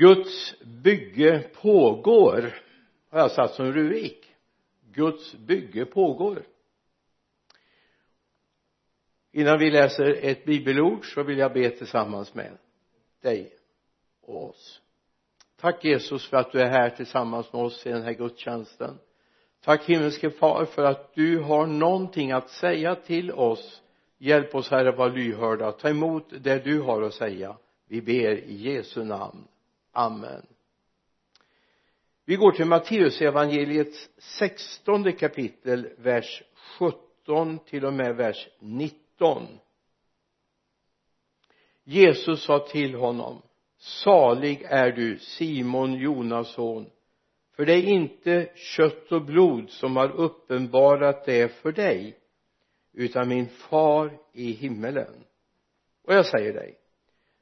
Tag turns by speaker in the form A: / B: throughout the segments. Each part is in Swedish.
A: Guds bygge pågår. Har jag satt som rubrik? Guds bygge pågår. Innan vi läser ett bibelord så vill jag be tillsammans med dig och oss. Tack Jesus för att du är här tillsammans med oss i den här gudstjänsten. Tack himmelske far för att du har någonting att säga till oss. Hjälp oss herre vara lyhörda. Ta emot det du har att säga. Vi ber i Jesu namn amen. Vi går till Matteusevangeliets sextonde kapitel vers 17 till och med vers 19 Jesus sa till honom salig är du Simon Jonas son för det är inte kött och blod som har uppenbarat det för dig utan min far i himmelen. Och jag säger dig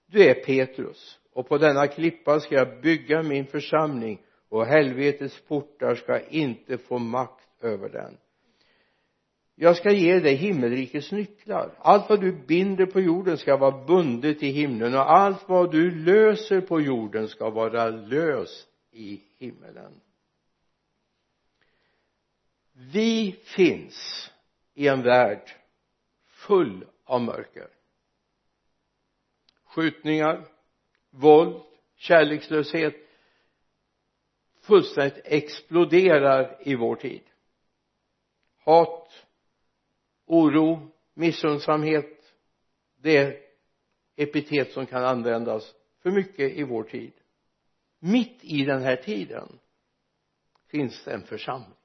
A: du är Petrus och på denna klippa ska jag bygga min församling och helvetets portar ska inte få makt över den. Jag ska ge dig himmelrikets nycklar. Allt vad du binder på jorden ska vara bundet i himlen och allt vad du löser på jorden ska vara löst i himmelen. Vi finns i en värld full av mörker. Skjutningar våld kärlekslöshet fullständigt exploderar i vår tid. Hat oro missundsamhet det är epitet som kan användas för mycket i vår tid. Mitt i den här tiden finns det en församling.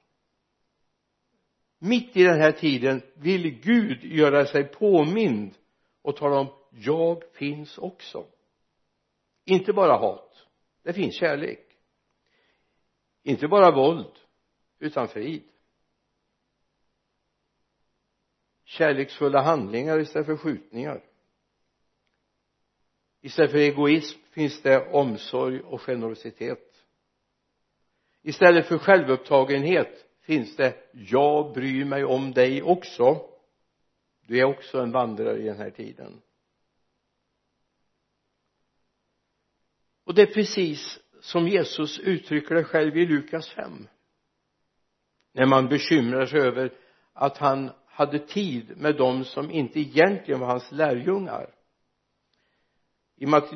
A: Mitt i den här tiden vill Gud göra sig påmind och tala om jag finns också inte bara hat. Det finns kärlek. Inte bara våld utan frid. Kärleksfulla handlingar istället för skjutningar. Istället för egoism finns det omsorg och generositet. Istället för självupptagenhet finns det jag bryr mig om dig också. Du är också en vandrare i den här tiden. Och det är precis som Jesus uttrycker det själv i Lukas 5 när man bekymrar sig över att han hade tid med dem som inte egentligen var hans lärjungar.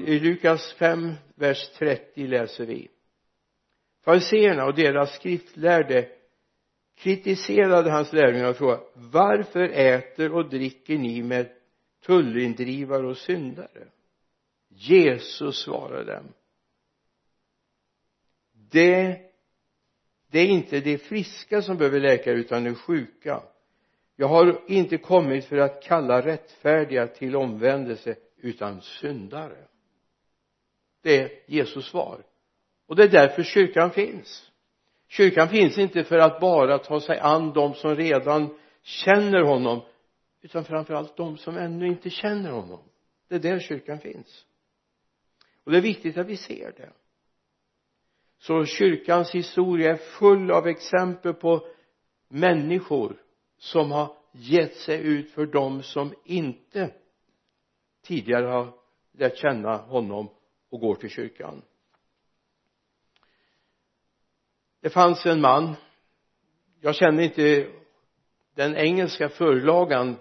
A: I Lukas 5 vers 30 läser vi. Fariseerna och deras skriftlärde kritiserade hans lärjungar och frågade varför äter och dricker ni med tullindrivare och syndare? Jesus svarade dem det det är inte de friska som behöver läkare utan de sjuka. Jag har inte kommit för att kalla rättfärdiga till omvändelse utan syndare. Det är Jesus svar. Och det är därför kyrkan finns. Kyrkan finns inte för att bara ta sig an de som redan känner honom utan framförallt de som ännu inte känner honom. Det är där kyrkan finns och det är viktigt att vi ser det. Så kyrkans historia är full av exempel på människor som har gett sig ut för dem som inte tidigare har lärt känna honom och går till kyrkan. Det fanns en man jag känner inte den engelska förlagan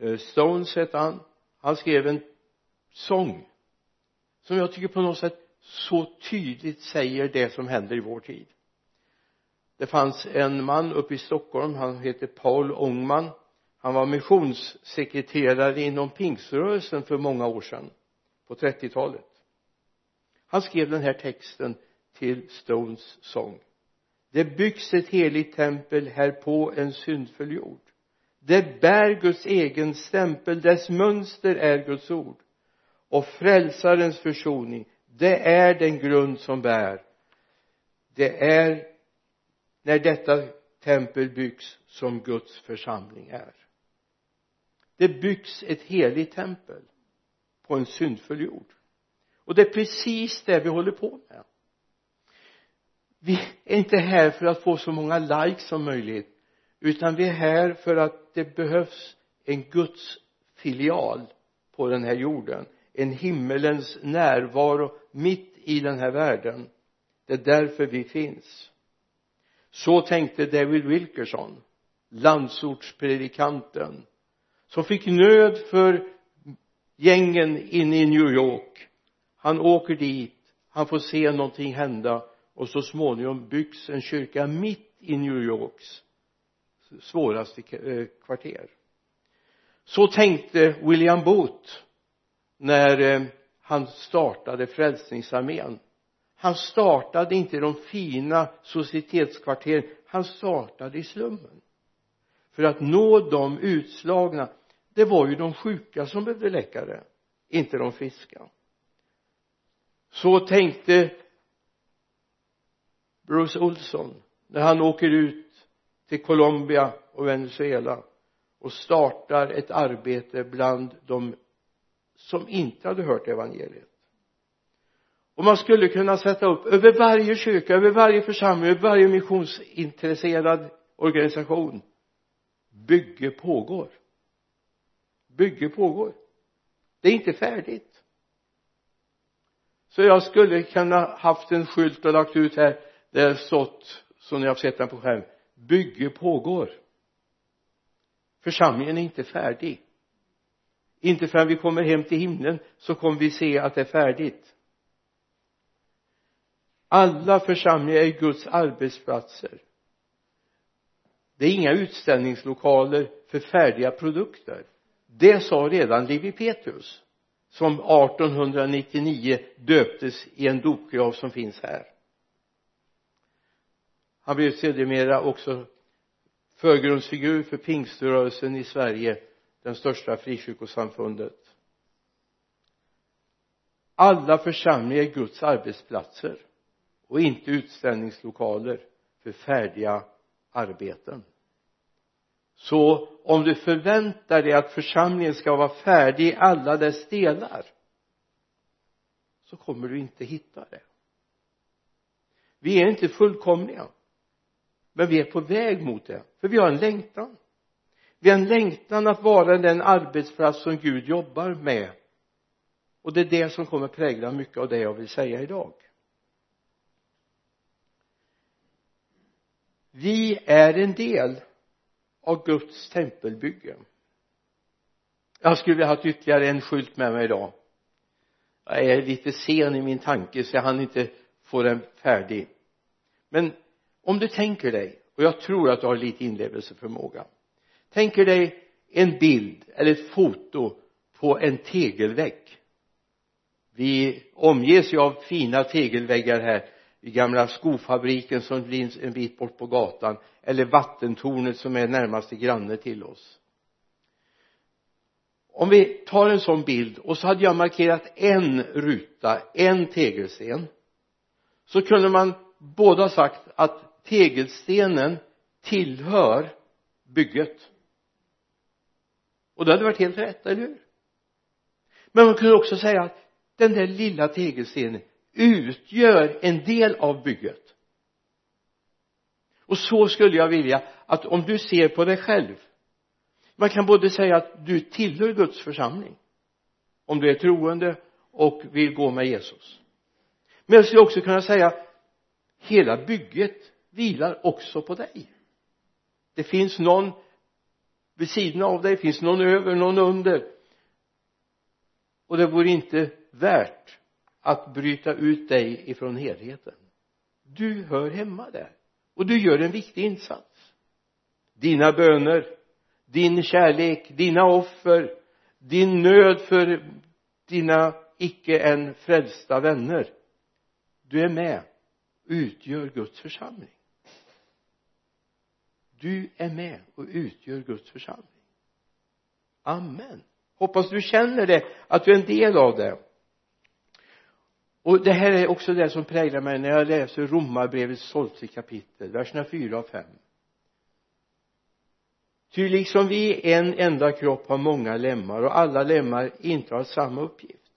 A: eh, Stones hette han. Han skrev en sång som jag tycker på något sätt så tydligt säger det som händer i vår tid. Det fanns en man uppe i Stockholm han heter Paul Ångman han var missionssekreterare inom pingströrelsen för många år sedan på 30-talet han skrev den här texten till Stones sång. Det byggs ett heligt tempel här på en syndfull jord. Det bär Guds egen stämpel dess mönster är Guds ord och frälsarens försoning det är den grund som bär. Det är när detta tempel byggs som Guds församling är. Det byggs ett heligt tempel på en syndfull jord. Och det är precis det vi håller på med. Vi är inte här för att få så många likes som möjligt utan vi är här för att det behövs en Guds filial på den här jorden en himmelens närvaro mitt i den här världen. Det är därför vi finns. Så tänkte David Wilkerson landsortspredikanten som fick nöd för gängen inne i New York. Han åker dit han får se någonting hända och så småningom byggs en kyrka mitt i New Yorks svåraste eh, kvarter. Så tänkte William Booth när eh, han startade frälsningsarmén. Han startade inte i de fina societetskvarteren han startade i slummen. För att nå de utslagna det var ju de sjuka som behövde läkare inte de friska. Så tänkte Bruce Olsson när han åker ut till Colombia och Venezuela och startar ett arbete bland de som inte hade hört evangeliet. Och man skulle kunna sätta upp över varje kyrka, över varje församling, över varje missionsintresserad organisation. Bygge pågår. Bygge pågår. Det är inte färdigt. Så jag skulle kunna haft en skylt och lagt ut här där det stått som ni har sett den på skärm. Bygge pågår. Församlingen är inte färdig inte förrän vi kommer hem till himlen så kommer vi se att det är färdigt. Alla församlingar är Guds arbetsplatser. Det är inga utställningslokaler för färdiga produkter. Det sa redan Lewi Petrus som 1899 döptes i en dopgrav som finns här. Han blev sedermera också förgrundsfigur för pingströrelsen i Sverige den största frikyrkosamfundet. Alla församlingar är Guds arbetsplatser och inte utställningslokaler för färdiga arbeten. Så om du förväntar dig att församlingen ska vara färdig i alla dess delar så kommer du inte hitta det. Vi är inte fullkomliga men vi är på väg mot det för vi har en längtan vi har en längtan att vara den arbetsplats som Gud jobbar med. Och det är det som kommer prägla mycket av det jag vill säga idag. Vi är en del av Guds tempelbygge. Jag skulle vilja ha ytterligare en skylt med mig idag. Jag är lite sen i min tanke så jag hann inte få den färdig. Men om du tänker dig och jag tror att du har lite inlevelseförmåga tänker dig en bild eller ett foto på en tegelvägg. Vi omges ju av fina tegelväggar här i gamla skofabriken som finns en bit bort på gatan eller vattentornet som är närmaste granne till oss. Om vi tar en sån bild och så hade jag markerat en ruta, en tegelsten så kunde man båda sagt att tegelstenen tillhör bygget och det hade varit helt rätt, eller hur? Men man kunde också säga att den där lilla tegelstenen utgör en del av bygget. Och så skulle jag vilja att om du ser på dig själv man kan både säga att du tillhör Guds församling om du är troende och vill gå med Jesus. Men jag skulle också kunna säga hela bygget vilar också på dig. Det finns någon vid sidan av dig finns någon över, någon under. Och det vore inte värt att bryta ut dig ifrån helheten. Du hör hemma där. Och du gör en viktig insats. Dina böner din kärlek, dina offer din nöd för dina icke än frälsta vänner. Du är med och utgör Guds församling du är med och utgör Guds församling. Amen. Hoppas du känner det att du är en del av det. Och det här är också det som präglar mig när jag läser romarbrevets tolfte kapitel verserna 4 och 5. ty liksom vi en enda kropp har många lemmar och alla lemmar inte har samma uppgift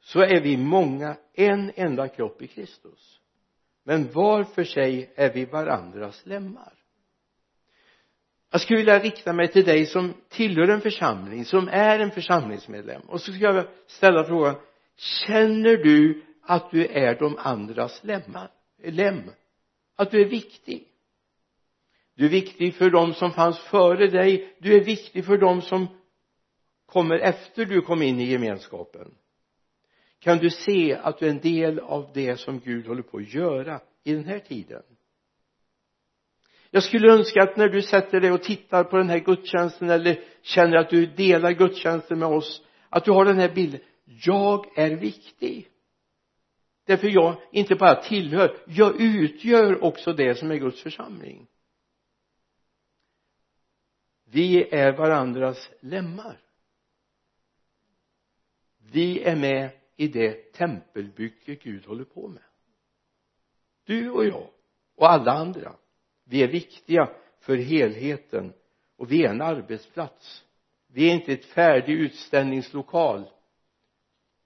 A: så är vi många en enda kropp i Kristus. Men var för sig är vi varandras lemmar jag skulle vilja rikta mig till dig som tillhör en församling som är en församlingsmedlem. Och så ska jag ställa frågan känner du att du är de andras lemmar, lem? Att du är viktig? Du är viktig för dem som fanns före dig. Du är viktig för dem som kommer efter du kom in i gemenskapen. Kan du se att du är en del av det som Gud håller på att göra i den här tiden? Jag skulle önska att när du sätter dig och tittar på den här gudstjänsten eller känner att du delar gudstjänsten med oss att du har den här bilden. Jag är viktig. Därför jag inte bara tillhör jag utgör också det som är Guds församling. Vi är varandras lemmar. Vi är med i det tempelbygge Gud håller på med. Du och jag och alla andra vi är viktiga för helheten. Och vi är en arbetsplats. Vi är inte ett färdig utställningslokal.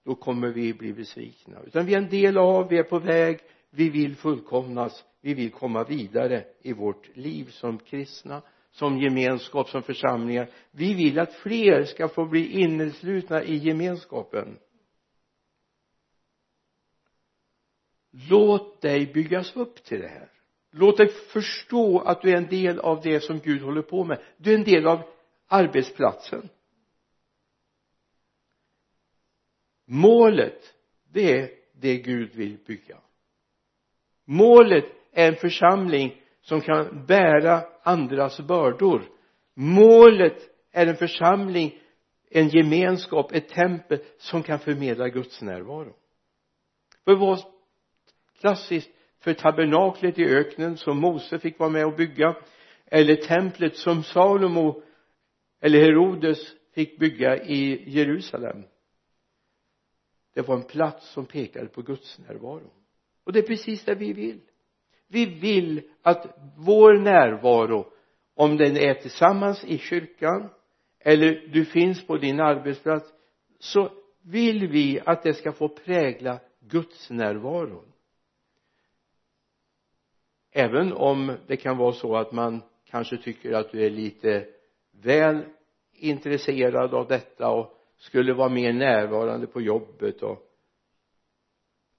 A: Då kommer vi bli besvikna. Utan vi är en del av, vi är på väg. Vi vill fullkomnas. Vi vill komma vidare i vårt liv som kristna som gemenskap, som församlingar. Vi vill att fler ska få bli inneslutna i gemenskapen. Låt dig byggas upp till det här låt dig förstå att du är en del av det som Gud håller på med. Du är en del av arbetsplatsen. Målet det är det Gud vill bygga. Målet är en församling som kan bära andras bördor. Målet är en församling en gemenskap, ett tempel som kan förmedla Guds närvaro. För vad klassiskt för tabernaklet i öknen som Mose fick vara med och bygga eller templet som Salomo eller Herodes fick bygga i Jerusalem. Det var en plats som pekade på Guds närvaro. Och det är precis det vi vill. Vi vill att vår närvaro om den är tillsammans i kyrkan eller du finns på din arbetsplats så vill vi att det ska få prägla Guds närvaro även om det kan vara så att man kanske tycker att du är lite väl intresserad av detta och skulle vara mer närvarande på jobbet och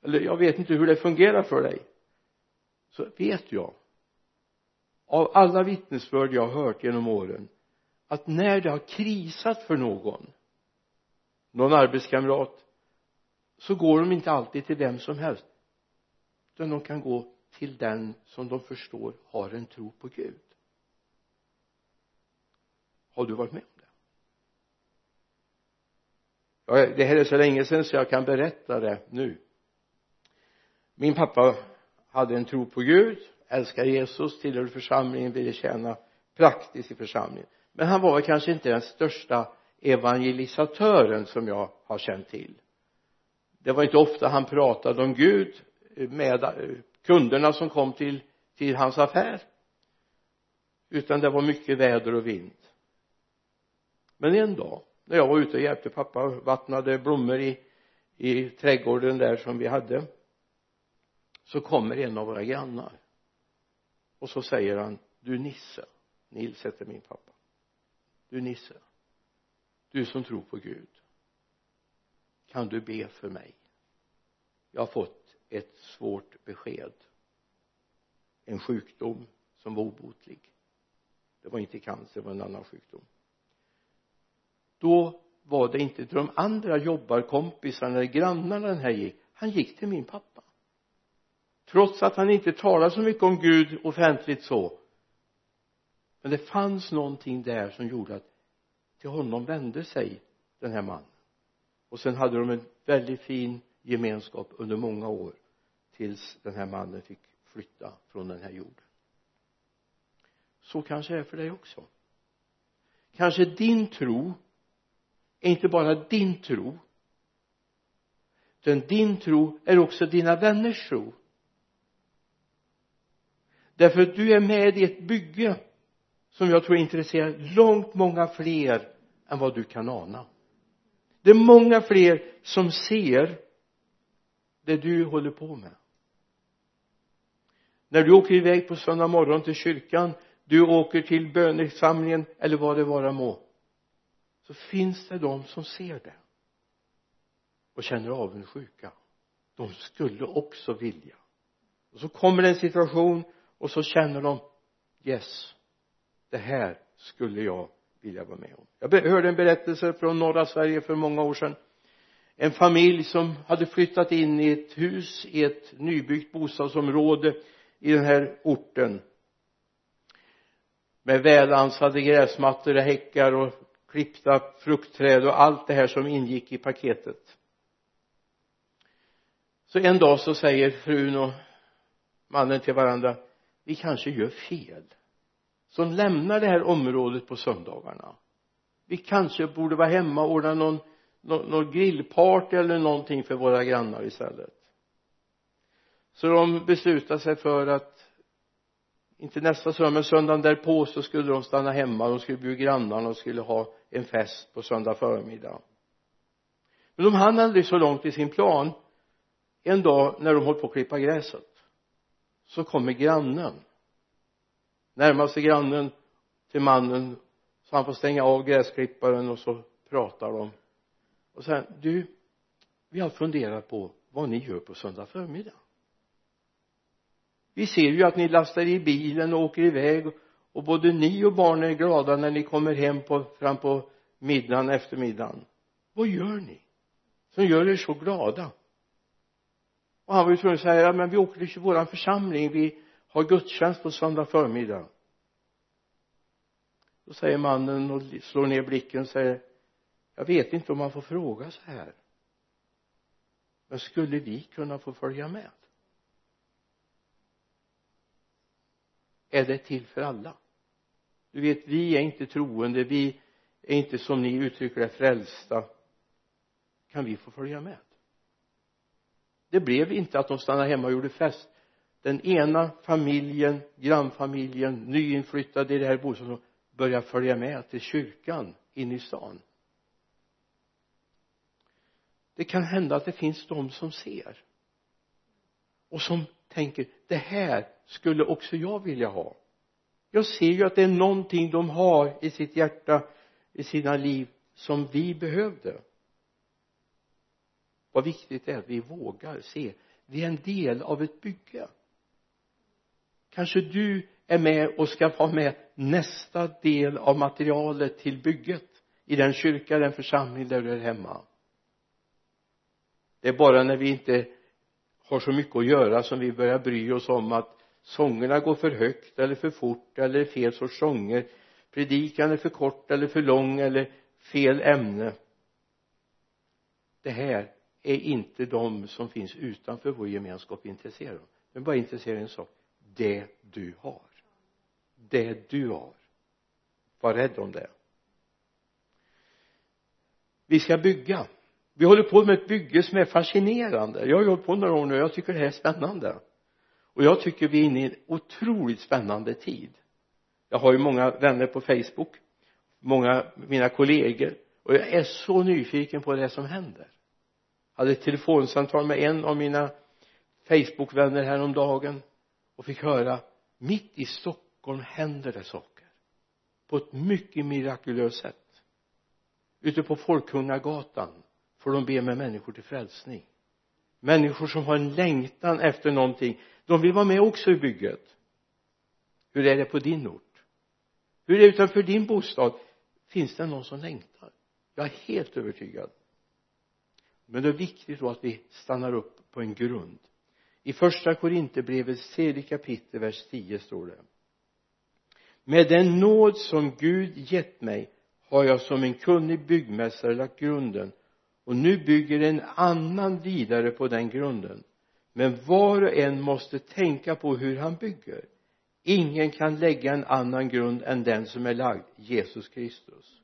A: eller jag vet inte hur det fungerar för dig. Så vet jag av alla vittnesbörd jag har hört genom åren att när det har krisat för någon någon arbetskamrat så går de inte alltid till vem som helst utan de kan gå till den som de förstår har en tro på Gud. Har du varit med om det? Ja, det här är så länge sedan så jag kan berätta det nu. Min pappa hade en tro på Gud älskar Jesus tillhörde församlingen ville tjäna praktiskt i församlingen. Men han var kanske inte den största evangelisatören som jag har känt till. Det var inte ofta han pratade om Gud med eh, kunderna som kom till till hans affär. Utan det var mycket väder och vind. Men en dag när jag var ute och hjälpte pappa vattnade blommor i i trädgården där som vi hade så kommer en av våra grannar. Och så säger han du Nisse. Nils heter min pappa. Du Nisse du som tror på Gud kan du be för mig? Jag har fått ett svårt besked. En sjukdom som var obotlig. Det var inte cancer det var en annan sjukdom. Då var det inte till de andra jobbarkompisarna eller grannarna den här gick. Han gick till min pappa. Trots att han inte talade så mycket om Gud offentligt så. Men det fanns någonting där som gjorde att till honom vände sig den här mannen. Och sen hade de en väldigt fin gemenskap under många år tills den här mannen fick flytta från den här jorden. Så kanske det är för dig också. Kanske din tro är inte bara din tro utan din tro är också dina vänners tro. Därför att du är med i ett bygge som jag tror intresserar långt många fler än vad du kan ana. Det är många fler som ser det du håller på med. När du åker iväg på söndag morgon till kyrkan du åker till böneförsamlingen eller vad det vara må så finns det de som ser det och känner avundsjuka. De skulle också vilja. Och så kommer det en situation och så känner de yes det här skulle jag vilja vara med om. Jag hörde en berättelse från norra Sverige för många år sedan en familj som hade flyttat in i ett hus i ett nybyggt bostadsområde i den här orten. Med välansade gräsmattor och häckar och klippta fruktträd och allt det här som ingick i paketet. Så en dag så säger frun och mannen till varandra vi kanske gör fel som lämnar det här området på söndagarna. Vi kanske borde vara hemma och ordna någon, någon, någon grillparty eller någonting för våra grannar istället. Så de beslutade sig för att inte nästa söndag men söndagen därpå så skulle de stanna hemma. De skulle bjuda grannarna och skulle ha en fest på söndag förmiddag. Men de hann aldrig så långt i sin plan. En dag när de höll på att klippa gräset så kommer grannen. Närmaste grannen till mannen så han får stänga av gräsklipparen och så pratar de och säger du vi har funderat på vad ni gör på söndag förmiddag. Vi ser ju att ni lastar i bilen och åker iväg och både ni och barnen är glada när ni kommer hem på, fram på middagen, eftermiddagen. Vad gör ni som gör er så glada? Och han var ju tvungen att säga ja, men vi åker till våran församling vi har gudstjänst på söndag förmiddag. Då säger mannen och slår ner blicken och säger jag vet inte om man får fråga så här. Men skulle vi kunna få följa med? Är det till för alla? Du vet vi är inte troende vi är inte som ni uttrycker det frälsta. Kan vi få följa med? Det blev inte att de stannade hemma och gjorde fest. Den ena familjen grannfamiljen nyinflyttade i det här bostadsområdet började följa med till kyrkan in i stan det kan hända att det finns de som ser. Och som tänker det här skulle också jag vilja ha. Jag ser ju att det är någonting de har i sitt hjärta i sina liv som vi behövde. Vad viktigt det är att vi vågar se. Vi är en del av ett bygge. Kanske du är med och ska vara med nästa del av materialet till bygget i den kyrka, den församling där du är hemma det är bara när vi inte har så mycket att göra som vi börjar bry oss om att sångerna går för högt eller för fort eller fel sorts sånger predikan är för kort eller för lång eller fel ämne. Det här är inte de som finns utanför vår gemenskap intresserade av de är bara intresserade av en sak. Det du har. Det du har. Var rädd om det. Vi ska bygga vi håller på med ett bygge som är fascinerande. Jag har ju hållit på några år nu och jag tycker det här är spännande. Och jag tycker vi är inne i en otroligt spännande tid. Jag har ju många vänner på facebook många mina kollegor och jag är så nyfiken på det som händer. Jag hade ett telefonsamtal med en av mina facebookvänner häromdagen och fick höra mitt i Stockholm händer det saker. På ett mycket mirakulöst sätt. Ute på Folkungagatan får de be med människor till frälsning. Människor som har en längtan efter någonting. De vill vara med också i bygget. Hur är det på din ort? Hur är det utanför din bostad? Finns det någon som längtar? Jag är helt övertygad. Men det är viktigt då att vi stannar upp på en grund. I första Korinthierbrevets tredje kapitel vers 10 står det. Med den nåd som Gud gett mig har jag som en kunnig byggmästare lagt grunden och nu bygger en annan vidare på den grunden. Men var och en måste tänka på hur han bygger. Ingen kan lägga en annan grund än den som är lagd Jesus Kristus.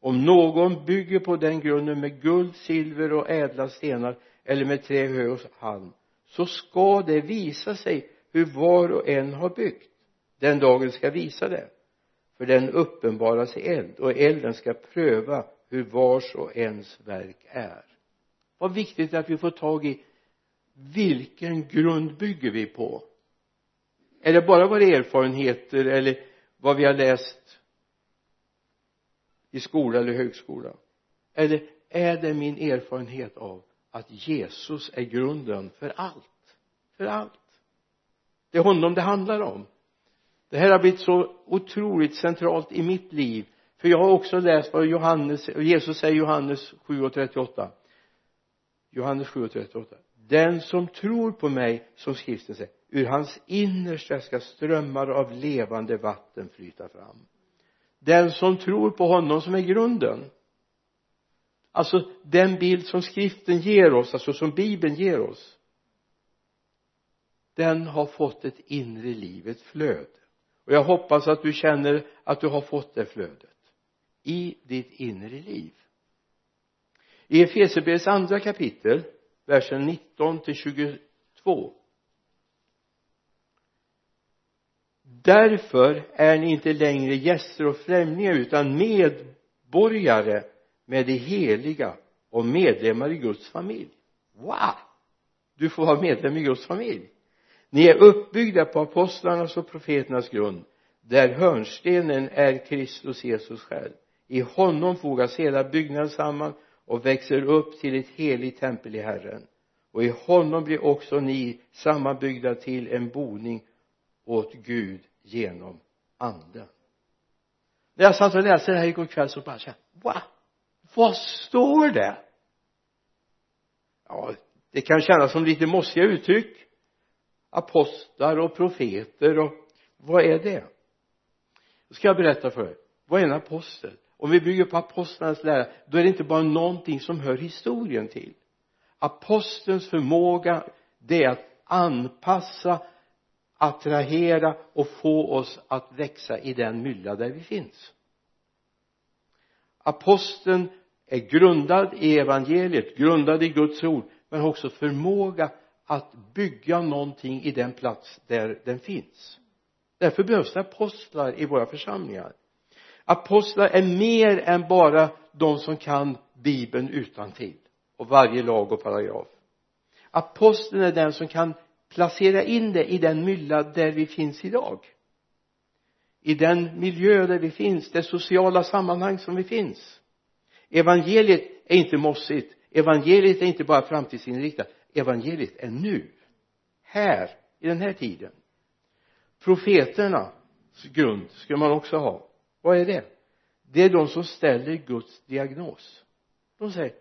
A: Om någon bygger på den grunden med guld, silver och ädla stenar eller med trä, hö och halm så ska det visa sig hur var och en har byggt. Den dagen ska visa det. För den uppenbaras i eld och elden ska pröva hur vars och ens verk är. Vad viktigt att vi får tag i vilken grund bygger vi på? Är det bara våra erfarenheter eller vad vi har läst i skola eller högskola? Eller är det min erfarenhet av att Jesus är grunden för allt? För allt. Det är honom det handlar om. Det här har blivit så otroligt centralt i mitt liv för jag har också läst vad Johannes, Jesus säger i Johannes 7 och 38 Johannes 7 och 38 den som tror på mig som skriften säger ur hans innersta ska strömmar av levande vatten flyta fram. Den som tror på honom som är grunden alltså den bild som skriften ger oss alltså som bibeln ger oss den har fått ett inre liv, ett flöde. Och jag hoppas att du känner att du har fått det flödet i ditt inre liv. I Efesierbrevets andra kapitel versen 19 till 22 därför är ni inte längre gäster och främlingar utan medborgare med de heliga och medlemmar i Guds familj. Wow! Du får vara medlem i Guds familj. Ni är uppbyggda på apostlarnas och profeternas grund där hörnstenen är Kristus Jesus själv i honom fogas hela byggnaden samman och växer upp till ett heligt tempel i Herren. Och i honom blir också ni sammanbyggda till en boning åt Gud genom anden. När jag satt och läste det här igår kväll så bara kände va vad står det? Ja det kan kännas som lite mossiga uttryck. Apostlar och profeter och vad är det? Då ska jag berätta för er. Vad är en apostel? Om vi bygger på apostlarnas lära då är det inte bara någonting som hör historien till. Apostelns förmåga det är att anpassa attrahera och få oss att växa i den mylla där vi finns. Aposteln är grundad i evangeliet grundad i Guds ord men har också förmåga att bygga någonting i den plats där den finns. Därför behövs det apostlar i våra församlingar apostlar är mer än bara de som kan bibeln utan till och varje lag och paragraf. Aposteln är den som kan placera in det i den mylla där vi finns idag. I den miljö där vi finns det sociala sammanhang som vi finns. Evangeliet är inte mossigt. Evangeliet är inte bara framtidsinriktat. Evangeliet är nu. Här i den här tiden. Profeternas grund ska man också ha vad är det? Det är de som ställer Guds diagnos. De säger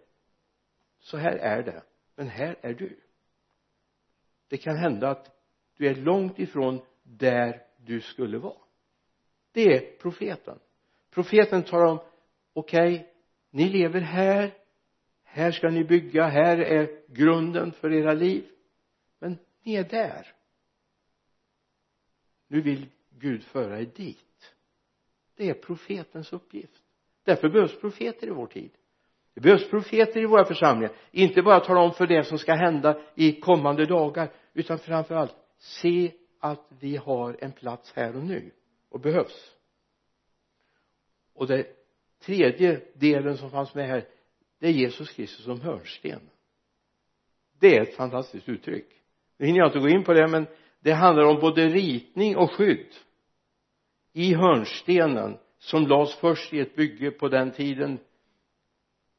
A: så här är det. Men här är du. Det kan hända att du är långt ifrån där du skulle vara. Det är profeten. Profeten talar om okej okay, ni lever här. Här ska ni bygga. Här är grunden för era liv. Men ni är där. Nu vill Gud föra er dit det är profetens uppgift. Därför behövs profeter i vår tid. Det behövs profeter i våra församlingar. Inte bara tala om för det som ska hända i kommande dagar utan framför allt se att vi har en plats här och nu och behövs. Och den tredje delen som fanns med här det är Jesus Kristus som hörnsten. Det är ett fantastiskt uttryck. Nu hinner jag inte gå in på det men det handlar om både ritning och skydd i hörnstenen som lades först i ett bygge på den tiden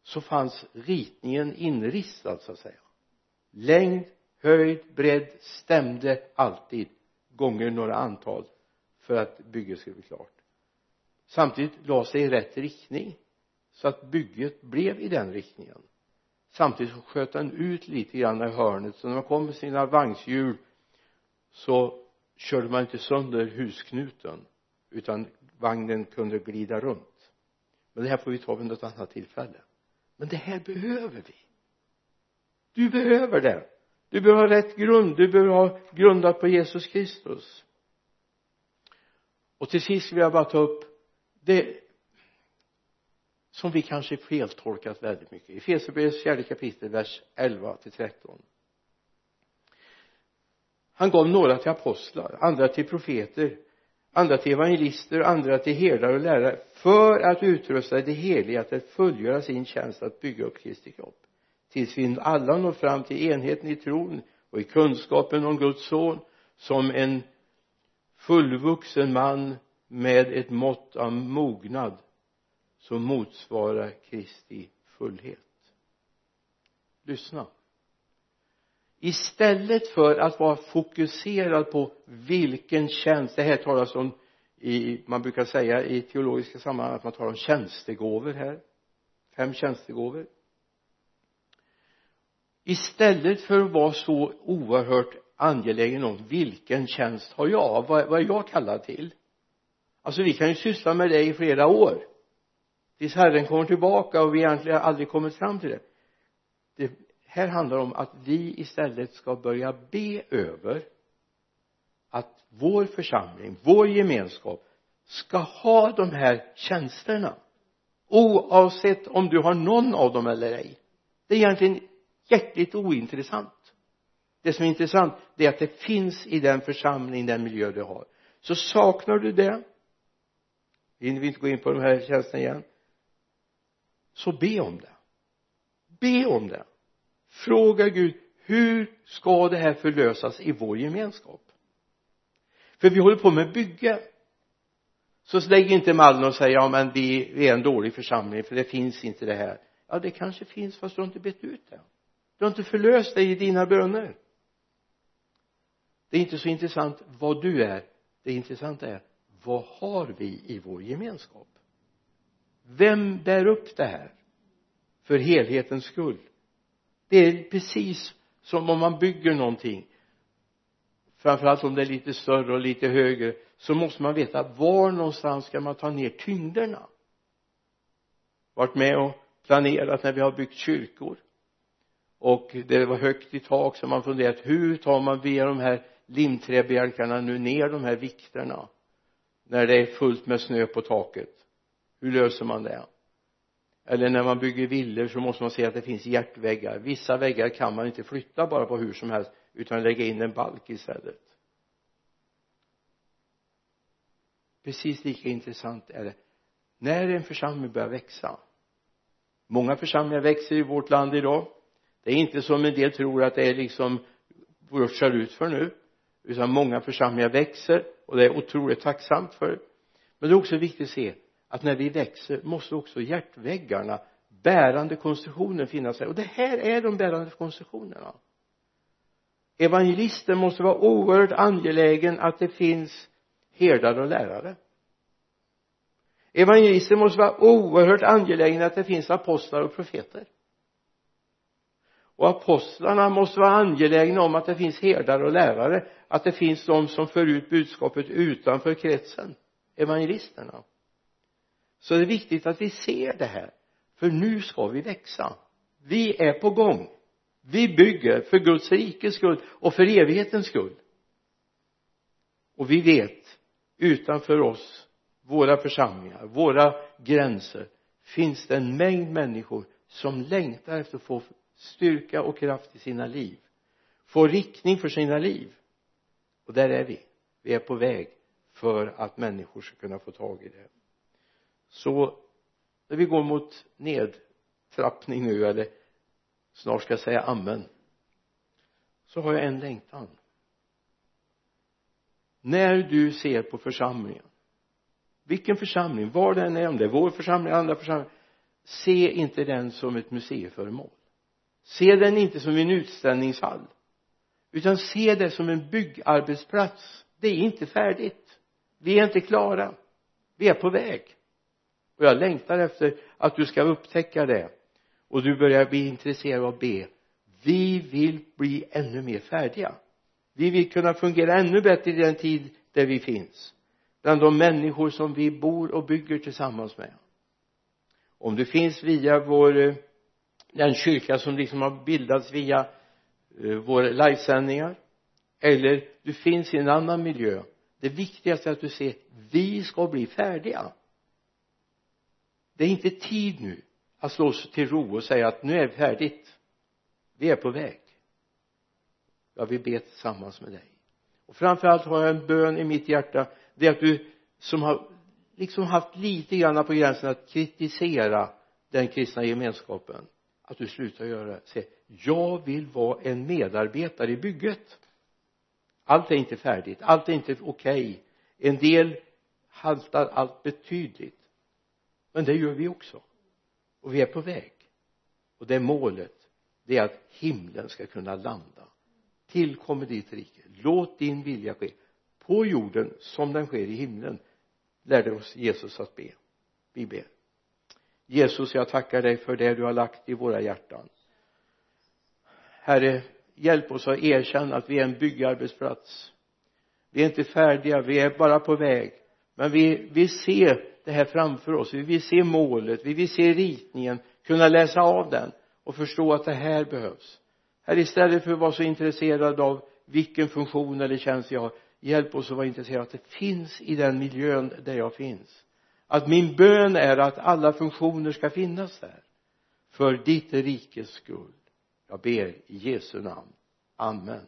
A: så fanns ritningen inristad så att säga. Längd, höjd, bredd stämde alltid gånger några antal för att bygget skulle bli klart. Samtidigt lades det i rätt riktning så att bygget blev i den riktningen. Samtidigt så sköt den ut lite grann i hörnet så när man kom med sina vagnshjul så körde man inte sönder husknuten utan vagnen kunde glida runt. Men det här får vi ta vid något annat tillfälle. Men det här behöver vi. Du behöver det. Du behöver ha rätt grund. Du behöver ha grundat på Jesus Kristus. Och till sist vill jag bara ta upp det som vi kanske feltolkat väldigt mycket. I Efesierbrevets fjärde kapitel vers 11 till 13 han gav några till apostlar andra till profeter andra till evangelister och andra till herdar och lärare för att utrusta det heliga till att fullgöra sin tjänst att bygga upp Kristi kropp. Tills vi alla når fram till enheten i tron och i kunskapen om Guds son som en fullvuxen man med ett mått av mognad som motsvarar Kristi fullhet. Lyssna istället för att vara fokuserad på vilken tjänst det här talas om i, man brukar säga i teologiska sammanhang att man talar om tjänstegåvor här. Fem tjänstegåvor. Istället för att vara så oerhört angelägen om vilken tjänst har jag vad, vad är jag kallad till? Alltså vi kan ju syssla med det i flera år. Tills Herren kommer tillbaka och vi egentligen aldrig kommit fram till det. Det här handlar det om att vi istället ska börja be över att vår församling, vår gemenskap ska ha de här tjänsterna. Oavsett om du har någon av dem eller ej. Det är egentligen hjärtligt ointressant. Det som är intressant det är att det finns i den församling, den miljö du har. Så saknar du det hinner vi inte gå in på de här tjänsterna igen så be om det. Be om det fråga Gud hur ska det här förlösas i vår gemenskap? För vi håller på med bygge. Så lägg inte mallen och säg ja men vi, vi är en dålig församling för det finns inte det här. Ja det kanske finns fast du har inte bett ut det. Du har inte förlöst dig i dina böner. Det är inte så intressant vad du är. Det intressanta är vad har vi i vår gemenskap? Vem bär upp det här? För helhetens skull det är precis som om man bygger någonting. Framförallt om det är lite större och lite högre så måste man veta var någonstans ska man ta ner tyngderna. Varit med och planerat när vi har byggt kyrkor. Och det var högt i tak så man funderat hur tar man via de här limträbjälkarna nu ner de här vikterna? När det är fullt med snö på taket. Hur löser man det? Eller när man bygger villor så måste man se att det finns hjärtväggar. Vissa väggar kan man inte flytta bara på hur som helst utan lägga in en balk istället. Precis lika intressant är det när en församling börjar växa. Många församlingar växer i vårt land idag. Det är inte som en del tror att det är liksom rutschar ut för nu utan många församlingar växer och det är otroligt tacksamt för. Men det är också viktigt att se att när vi växer måste också hjärtväggarna bärande konstruktioner finnas här. och det här är de bärande konstruktionerna. Evangelisten måste vara oerhört angelägen att det finns herdar och lärare. Evangelisten måste vara oerhört angelägen att det finns apostlar och profeter. Och apostlarna måste vara angelägna om att det finns herdar och lärare att det finns de som för ut budskapet utanför kretsen evangelisterna så det är viktigt att vi ser det här. För nu ska vi växa. Vi är på gång. Vi bygger för Guds rikes skull och för evighetens skull. Och vi vet utanför oss våra församlingar våra gränser finns det en mängd människor som längtar efter att få styrka och kraft i sina liv. Få riktning för sina liv. Och där är vi. Vi är på väg för att människor ska kunna få tag i det så när vi går mot nedtrappning nu eller snart ska jag säga amen så har jag en längtan. När du ser på församlingen vilken församling, var den är, om det är vår församling, andra församlingar se inte den som ett museiföremål. Se den inte som en utställningshall utan se det som en byggarbetsplats. Det är inte färdigt. Vi är inte klara. Vi är på väg och jag längtar efter att du ska upptäcka det. Och du börjar bli intresserad av att be. Vi vill bli ännu mer färdiga. Vi vill kunna fungera ännu bättre i den tid där vi finns. Bland de människor som vi bor och bygger tillsammans med. Om du finns via vår eh, den kyrka som liksom har bildats via eh, våra livesändningar. Eller du finns i en annan miljö. Det viktigaste är att du ser vi ska bli färdiga det är inte tid nu att slå sig till ro och säga att nu är det färdigt. Vi är på väg. Jag vill be tillsammans med dig. Och framförallt har jag en bön i mitt hjärta. Det är att du som har liksom haft lite grann på gränsen att kritisera den kristna gemenskapen att du slutar göra det. Säg jag vill vara en medarbetare i bygget. Allt är inte färdigt. Allt är inte okej. Okay. en del haltar allt betydligt men det gör vi också. Och vi är på väg. Och det målet det är att himlen ska kunna landa. Tillkommer ditt rike. Låt din vilja ske. På jorden som den sker i himlen lärde oss Jesus att be. Vi ber. Jesus jag tackar dig för det du har lagt i våra hjärtan. Herre hjälp oss att erkänna att vi är en byggarbetsplats. Vi är inte färdiga vi är bara på väg men vi vill se det här framför oss. Vi vill se målet. Vi vill se ritningen. Kunna läsa av den och förstå att det här behövs. Här istället för att vara så intresserad av vilken funktion eller tjänst jag har hjälp oss att vara intresserade av att det finns i den miljön där jag finns. Att min bön är att alla funktioner ska finnas där. För ditt rikes skull. Jag ber i Jesu namn. Amen.